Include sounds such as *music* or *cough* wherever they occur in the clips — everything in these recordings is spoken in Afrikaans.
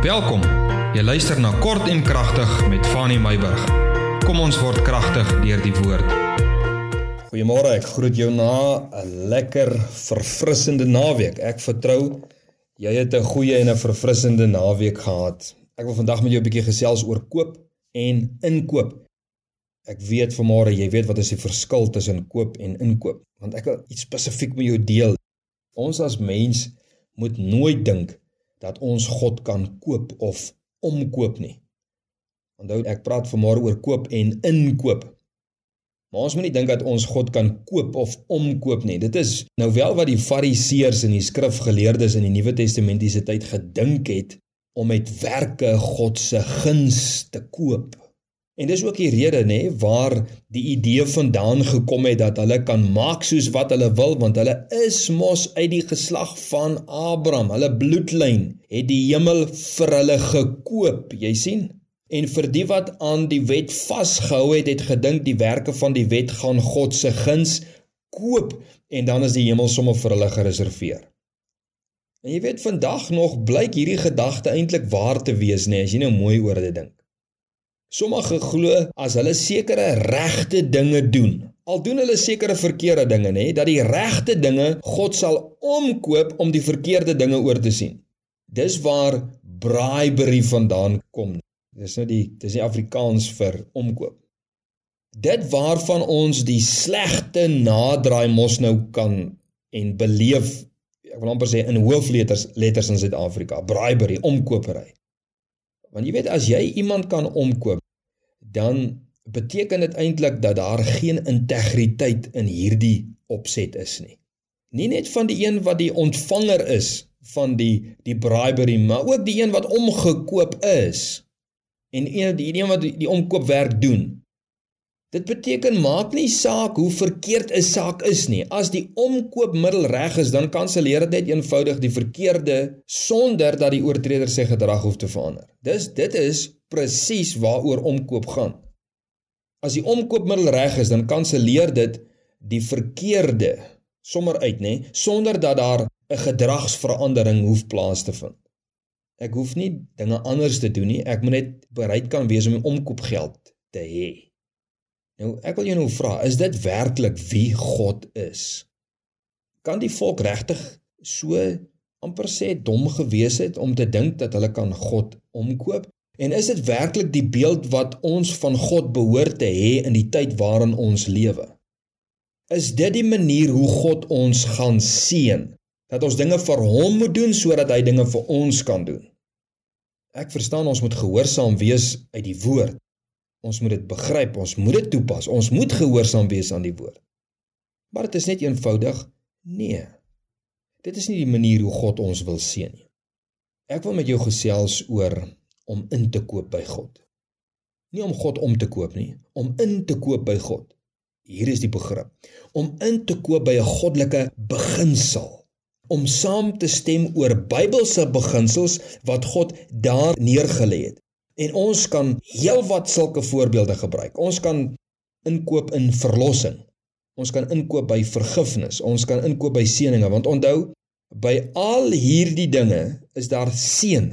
Welkom. Jy luister na Kort en Kragtig met Fanny Meyburg. Kom ons word kragtig deur die woord. Goeiemôre, ek groet jou na 'n lekker verfrissende naweek. Ek vertrou jy het 'n goeie en 'n verfrissende naweek gehad. Ek wil vandag met jou 'n bietjie gesels oor koop en inkoop. Ek weet vanmôre jy weet wat is die verskil tussen koop en inkoop, want ek wil iets spesifiek met jou deel. Ons as mens moet nooit dink dat ons God kan koop of omkoop nie. Onthou ek praat vanmôre oor koop en inkoop. Maar ons moet nie dink dat ons God kan koop of omkoop nie. Dit is nou wel wat die Fariseërs en die skrifgeleerdes in die Nuwe Testamentiese tyd gedink het om met werke God se guns te koop. En dis ook die rede nê waar die idee vandaan gekom het dat hulle kan maak soos wat hulle wil want hulle is mos uit die geslag van Abraham. Hulle bloedlyn het die hemel vir hulle gekoop, jy sien? En vir die wat aan die wet vasgehou het, het gedink die werke van die wet gaan God se guns koop en dan is die hemel sommer vir hulle gereserveer. En jy weet vandag nog blyk hierdie gedagte eintlik waar te wees nê as jy nou mooi oor dit dink. Sommige glo as hulle sekere regte dinge doen, al doen hulle sekere verkeerde dinge, nê, dat die regte dinge God sal omkoop om die verkeerde dinge oor te sien. Dis waar bribery vandaan kom. Dis nou die dis die Afrikaans vir omkoop. Dit waarvan ons die slegte nadraai mos nou kan en beleef, ek wil amper sê in hoofletters letters in Suid-Afrika, bribery, omkopery. Want jy weet as jy iemand kan omkoop, dan beteken dit eintlik dat daar geen integriteit in hierdie opset is nie. Nie net van die een wat die ontvanger is van die die bribery, maar ook die een wat omgekoop is en een die een wat die, die omkoopwerk doen. Dit beteken maak nie saak hoe verkeerd 'n saak is nie. As die omkoopmiddel reg is, dan kanselleer dit net eenvoudig die verkeerde sonder dat die oortreder sy gedrag hoef te verander. Dis dit is presies waaroor omkoop gaan. As die omkoopmiddel reg is, dan kanselleer dit die verkeerde sommer uit, nê, sonder dat daar 'n gedragsverandering hoef plaas te vind. Ek hoef nie dinge anders te doen nie. Ek moet net bereid kan wees om die omkoopgeld te hê. Nou ek wil jou nou vra, is dit werklik wie God is? Kan die volk regtig so amper sê dom gewees het om te dink dat hulle kan God omkoop? En is dit werklik die beeld wat ons van God behoort te hê in die tyd waarin ons lewe? Is dit die manier hoe God ons gaan seën? Dat ons dinge vir hom moet doen sodat hy dinge vir ons kan doen? Ek verstaan ons moet gehoorsaam wees uit die woord. Ons moet dit begryp, ons moet dit toepas. Ons moet gehoorsaam wees aan die woord. Maar dit is net eenvoudig nee. Dit is nie die manier hoe God ons wil seën nie. Ek wil met jou gesels oor om in te koop by God. Nie om God om te koop nie, om in te koop by God. Hier is die begrip. Om in te koop by 'n goddelike beginsel om saam te stem oor Bybelse beginsels wat God daar neergelê het. En ons kan heelwat sulke voorbeelde gebruik. Ons kan inkoop in verlossing. Ons kan inkoop by vergifnis. Ons kan inkoop by seëninge want onthou by al hierdie dinge is daar seën.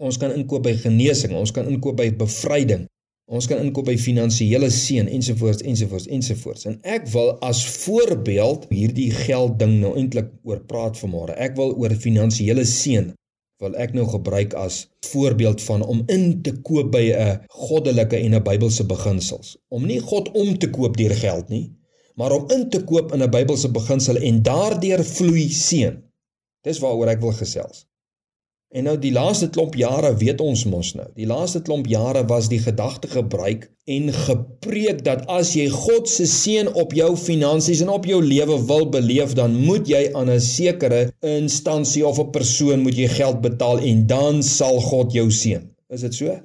Ons kan inkoop by genesing, ons kan inkoop by bevryding. Ons kan inkoop by finansiële seën ensovoorts ensovoorts ensovoorts. En ek wil as voorbeeld hierdie geld ding nou eintlik oor praat vanmôre. Ek wil oor finansiële seën wil ek nou gebruik as voorbeeld van om in te koop by 'n goddelike en 'n Bybelse beginsels. Om nie God om te koop deur geld nie, maar om in te koop in 'n Bybelse beginsel en daardeur vloei seën. Dis waaroor ek wil gesels. En nou die laaste klomp jare weet ons mos nou. Die laaste klomp jare was die gedagte gebruik en gepreek dat as jy God se seën op jou finansies en op jou lewe wil beleef, dan moet jy aan 'n sekere instansie of 'n persoon moet jy geld betaal en dan sal God jou seën. Is dit so?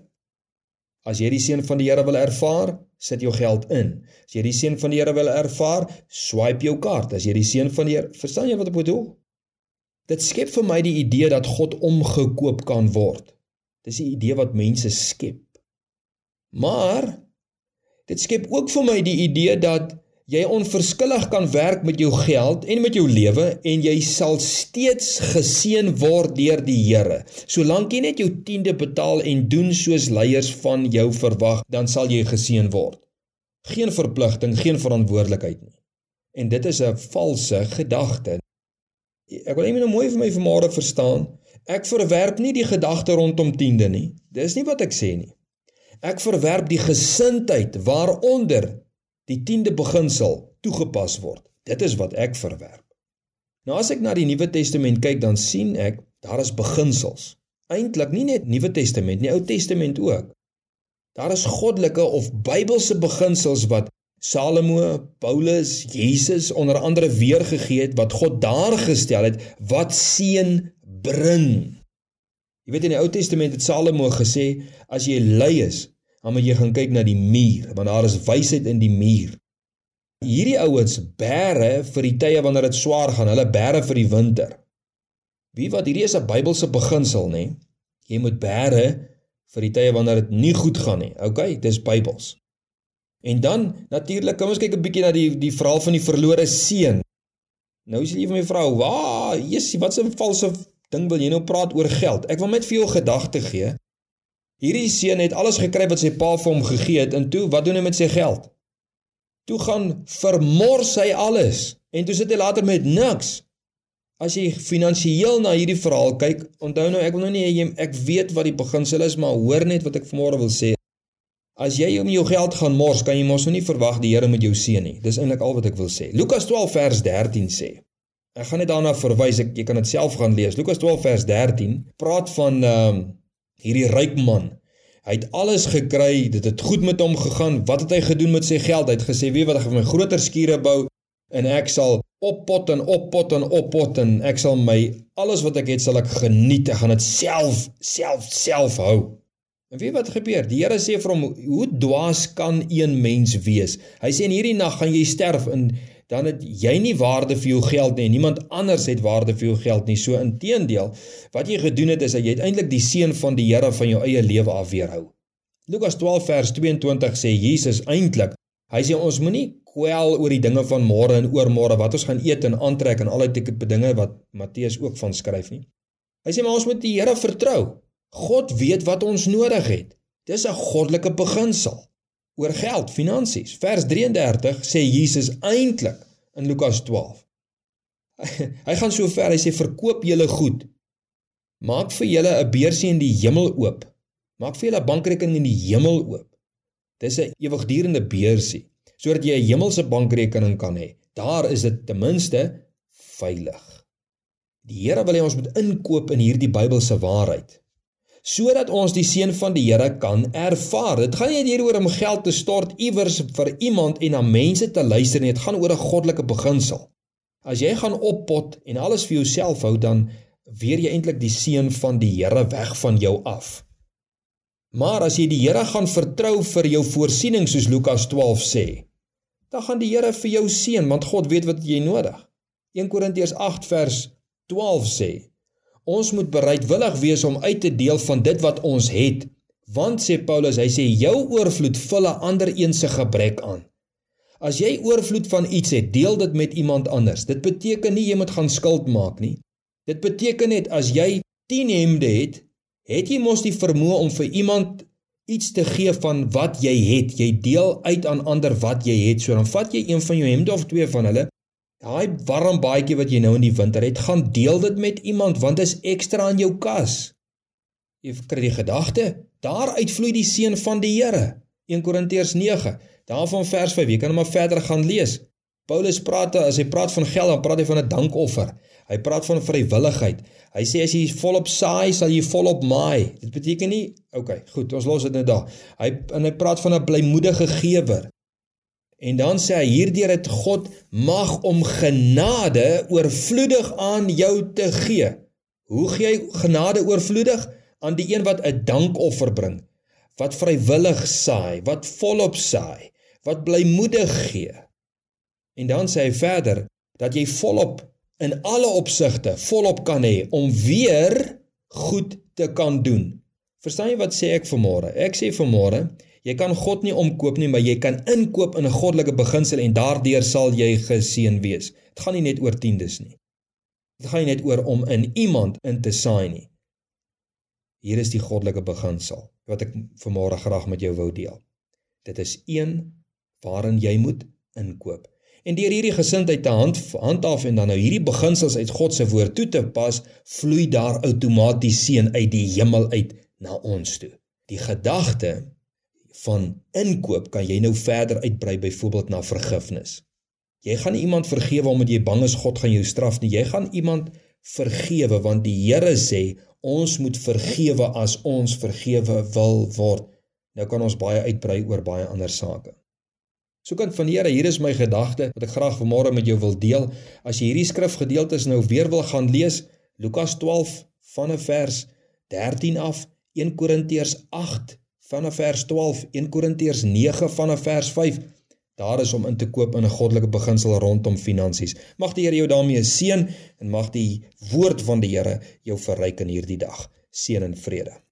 As jy die seën van die Here wil ervaar, sit jou geld in. As jy die seën van die Here wil ervaar, swipe jou kaart. As jy die seën van die Here, verstaan jy wat ek bedoel? Dit skep vir my die idee dat God omgekoop kan word. Dis 'n idee wat mense skep. Maar dit skep ook vir my die idee dat jy onverskillig kan werk met jou geld en met jou lewe en jy sal steeds geseën word deur die Here. Solank jy net jou tiende betaal en doen soos leiers van jou verwag, dan sal jy geseën word. Geen verpligting, geen verantwoordelikheid nie. En dit is 'n valse gedagte. Ek wil net nou mooi vir my vanmôre verstaan. Ek verwerp nie die gedagte rondom tiende nie. Dis nie wat ek sê nie. Ek verwerp die gesindheid waaronder die 10de beginsel toegepas word. Dit is wat ek verwerp. Nou as ek na die Nuwe Testament kyk, dan sien ek daar is beginsels. Eintlik nie net Nuwe Testament nie, Ou Testament ook. Daar is goddelike of Bybelse beginsels wat Salomo, Paulus, Jesus onder andere weergegee het wat God daar gestel het wat seën bring. Jy weet in die Ou Testament het Salomo gesê as jy lui is, dan moet jy gaan kyk na die muur want daar is wysheid in die muur. Hierdie ouens bære vir die tye wanneer dit swaar gaan, hulle bære vir die winter. Wie wat hierdie is 'n Bybelse beginsel nê? Jy moet bære vir die tye wanneer dit nie goed gaan nie. OK, dis Bybels. En dan natuurlik, kom ons kyk 'n bietjie na die die verhaal van die verlore seun. Nou sê jy vir my vrou, "Waa, Jesus, wat 'n valse ding wil jy nou praat oor geld?" Ek wil net vir jou gedagte gee. Hierdie seun het alles gekry wat sy pa vir hom gegee het en toe wat doen hy met sy geld? Toe gaan vermors hy alles en toe sit hy later met niks. As jy finansiëel na hierdie verhaal kyk, onthou nou ek wil nou nie jy ek weet wat die beginsel is, maar hoor net wat ek vanmôre wil sê. As jy om jou geld gaan mors, kan jy mos nou nie verwag die Here moet jou seën nie. Dis eintlik al wat ek wil sê. Lukas 12 vers 13 sê. Ek gaan net daarna verwys, ek, jy kan dit self gaan lees. Lukas 12 vers 13 praat van ehm um, hierdie ryk man. Hy het alles gekry, dit het goed met hom gegaan. Wat het hy gedoen met sy geld? Hy het gesê, "Wie wat ek gaan my groter skure bou en ek sal oppot en oppot en oppot en ek sal my alles wat ek het sal ek geniet. Ek gaan dit self self self hou." En weet wat gebeur? Die Here sê vir hom, "Hoe dwaas kan een mens wees?" Hy sê in hierdie nag gaan jy sterf en dan het jy nie waarde vir jou geld nie en niemand anders het waarde vir jou geld nie. So inteendeel, wat jy gedoen het is dat jy uiteindelik die seën van die Here van jou eie lewe af weerhou. Lukas 12 vers 22 sê Jesus eintlik, hy sê ons moenie kwel oor die dinge van môre en oormôre wat ons gaan eet en aantrek en al die tipe dinge wat Matteus ook van skryf nie. Hy sê maar ons moet die Here vertrou. God weet wat ons nodig het. Dis 'n goddelike beginsel oor geld, finansies. Vers 33 sê Jesus eintlik in Lukas 12. *laughs* Hy gaan so ver, hy sê verkoop julle goed. Maak vir julle 'n beursie in die hemel oop. Maak vir julle 'n bankrekening in die hemel oop. Dis 'n ewigdurende beursie sodat jy 'n hemelse bankrekening kan hê. Daar is dit ten minste veilig. Die Here wil hê ons moet inkoop in hierdie Bybelse waarheid sodat ons die seën van die Here kan ervaar. Dit gaan nie hieroor om geld te stort iewers vir iemand en na mense te luister nie. Dit gaan oor 'n goddelike beginsel. As jy gaan oppot en alles vir jouself hou, dan weer jy eintlik die seën van die Here weg van jou af. Maar as jy die Here gaan vertrou vir jou voorsiening soos Lukas 12 sê, dan gaan die Here vir jou seën want God weet wat jy nodig. 1 Korintiërs 8 vers 12 sê Ons moet bereidwillig wees om uit te deel van dit wat ons het. Want sê Paulus, hy sê jou oorvloed vul 'n ander een se gebrek aan. As jy oorvloed van iets het, deel dit met iemand anders. Dit beteken nie jy moet gaan skuld maak nie. Dit beteken net as jy 10 hemde het, het jy mos die vermoë om vir iemand iets te gee van wat jy het. Jy deel uit aan ander wat jy het. So dan vat jy een van jou hemde of twee van hulle Daai warm baadjie wat jy nou in die winter het, gaan deel dit met iemand want dit is ekstra in jou kas. Jy kry die gedagte, daaruit vloei die seën van die Here. 1 Korintiërs 9. Daarvan vers 5. Jy kan hom maar verder gaan lees. Paulus praat as hy praat van geld, dan praat hy van 'n dankoffer. Hy praat van vrywilligheid. Hy sê as jy volop saai, sal jy volop maai. Dit beteken nie, okay, goed, ons los dit net daar. Hy en hy praat van 'n blymoedige gewer. En dan sê hy hierdeur het God mag om genade oorvloedig aan jou te gee. Hoe gee hy genade oorvloedig aan die een wat 'n dankoffer bring, wat vrywillig saai, wat volop saai, wat blymoedig gee. En dan sê hy verder dat jy volop in alle opsigte volop kan hê om weer goed te kan doen. Verstaan jy wat sê ek vanmôre? Ek sê vanmôre Jy kan God nie omkoop nie, maar jy kan inkoop in 'n goddelike beginsel en daardeur sal jy geseën wees. Dit gaan nie net oor tiendes nie. Dit gaan nie net oor om in iemand in te saai nie. Hier is die goddelike beginsel wat ek vanmôre graag met jou wou deel. Dit is een waarin jy moet inkoop. En deur hierdie gesindheid te hand handhaaf en dan nou hierdie beginsels uit God se woord toe te pas, vloei daar outomaties seën uit die hemel uit na ons toe. Die gedagte van inkoop kan jy nou verder uitbrei byvoorbeeld na vergifnis. Jy gaan nie iemand vergewe omdat jy bang is God gaan jou straf nie. Jy gaan iemand vergewe want die Here sê ons moet vergewe as ons vergewe wil word. Nou kan ons baie uitbrei oor baie ander sake. So kan van Here, hier is my gedagte wat ek graag vanmôre met jou wil deel. As jy hierdie skrifgedeeltes nou weer wil gaan lees, Lukas 12 vanaf vers 13 af, 1 Korintiërs 8 vanaf vers 12, 1 Korintiërs 9 vanaf vers 5. Daar is om in te koop in 'n goddelike beginsel rondom finansies. Mag die Here jou daarmee seën en mag die woord van die Here jou verryk in hierdie dag. Seën en vrede.